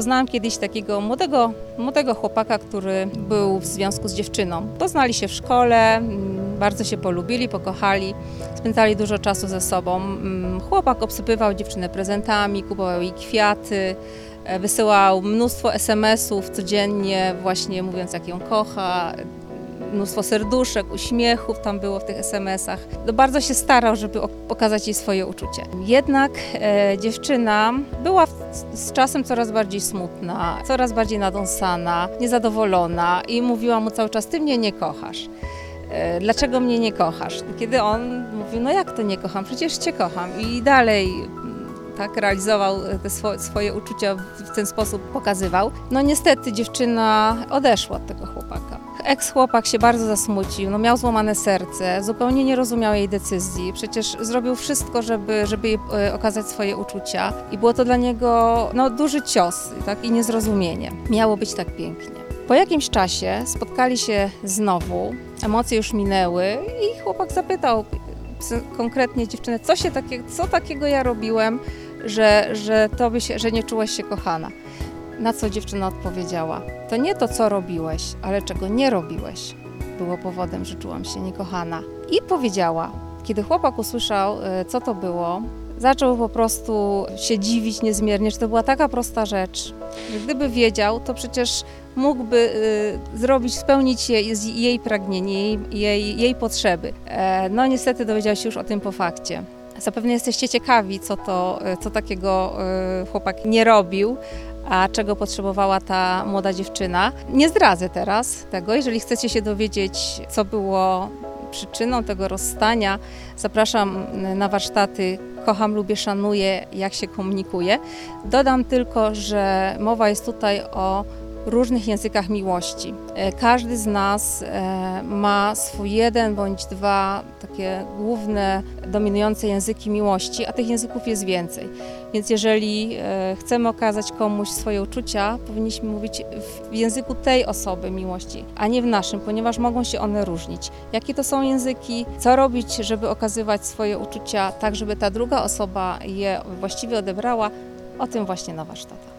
Poznałam kiedyś takiego młodego, młodego chłopaka, który był w związku z dziewczyną. Poznali się w szkole, mm, bardzo się polubili, pokochali, spędzali dużo czasu ze sobą. Mm, Chłopak obsypywał dziewczynę prezentami, kupował jej kwiaty, e, wysyłał mnóstwo SMS-ów codziennie, właśnie mówiąc, jak ją kocha. Mnóstwo serduszek, uśmiechów tam było w tych SMS-ach. No bardzo się starał, żeby pokazać jej swoje uczucie. Jednak e, dziewczyna była w, z czasem coraz bardziej smutna, coraz bardziej nadąsana, niezadowolona i mówiła mu cały czas: Ty mnie nie kochasz. E, Dlaczego mnie nie kochasz? Kiedy on mówił: No jak to nie kocham? Przecież cię kocham. I dalej mm, tak realizował te swo- swoje uczucia w ten sposób pokazywał. No niestety dziewczyna odeszła od tego chłopaka. Eks-chłopak się bardzo zasmucił, no miał złamane serce, zupełnie nie rozumiał jej decyzji. Przecież zrobił wszystko, żeby, żeby jej e, okazać swoje uczucia i było to dla niego no, duży cios tak, i niezrozumienie. Miało być tak pięknie. Po jakimś czasie spotkali się znowu, emocje już minęły i chłopak zapytał konkretnie dziewczynę, co, się takie, co takiego ja robiłem, że, że, tobie się, że nie czułaś się kochana. Na co dziewczyna odpowiedziała: To nie to, co robiłeś, ale czego nie robiłeś, było powodem, że czułam się niekochana. I powiedziała, kiedy chłopak usłyszał, e, co to było, zaczął po prostu się dziwić niezmiernie, że to była taka prosta rzecz, że gdyby wiedział, to przecież mógłby e, zrobić, spełnić jej, jej pragnienie, jej, jej, jej potrzeby. E, No niestety dowiedział się już o tym po fakcie. Zapewne jesteście ciekawi, co, to, co takiego chłopak nie robił, a czego potrzebowała ta młoda dziewczyna. Nie zdradzę teraz tego. Jeżeli chcecie się dowiedzieć, co było przyczyną tego rozstania, zapraszam na warsztaty Kocham, lubię, szanuję, jak się komunikuję. Dodam tylko, że mowa jest tutaj o różnych językach miłości. E, Każdy z nas e, ma swój jeden bądź dwa takie główne, dominujące języki miłości, a tych języków jest więcej. Więc jeżeli e, chcemy okazać komuś swoje uczucia, powinniśmy mówić w języku tej osoby miłości, a nie w naszym, ponieważ mogą się one różnić. Jakie to są języki, co robić, żeby okazywać swoje uczucia tak, żeby ta druga osoba je właściwie odebrała, o tym właśnie na warsztatach.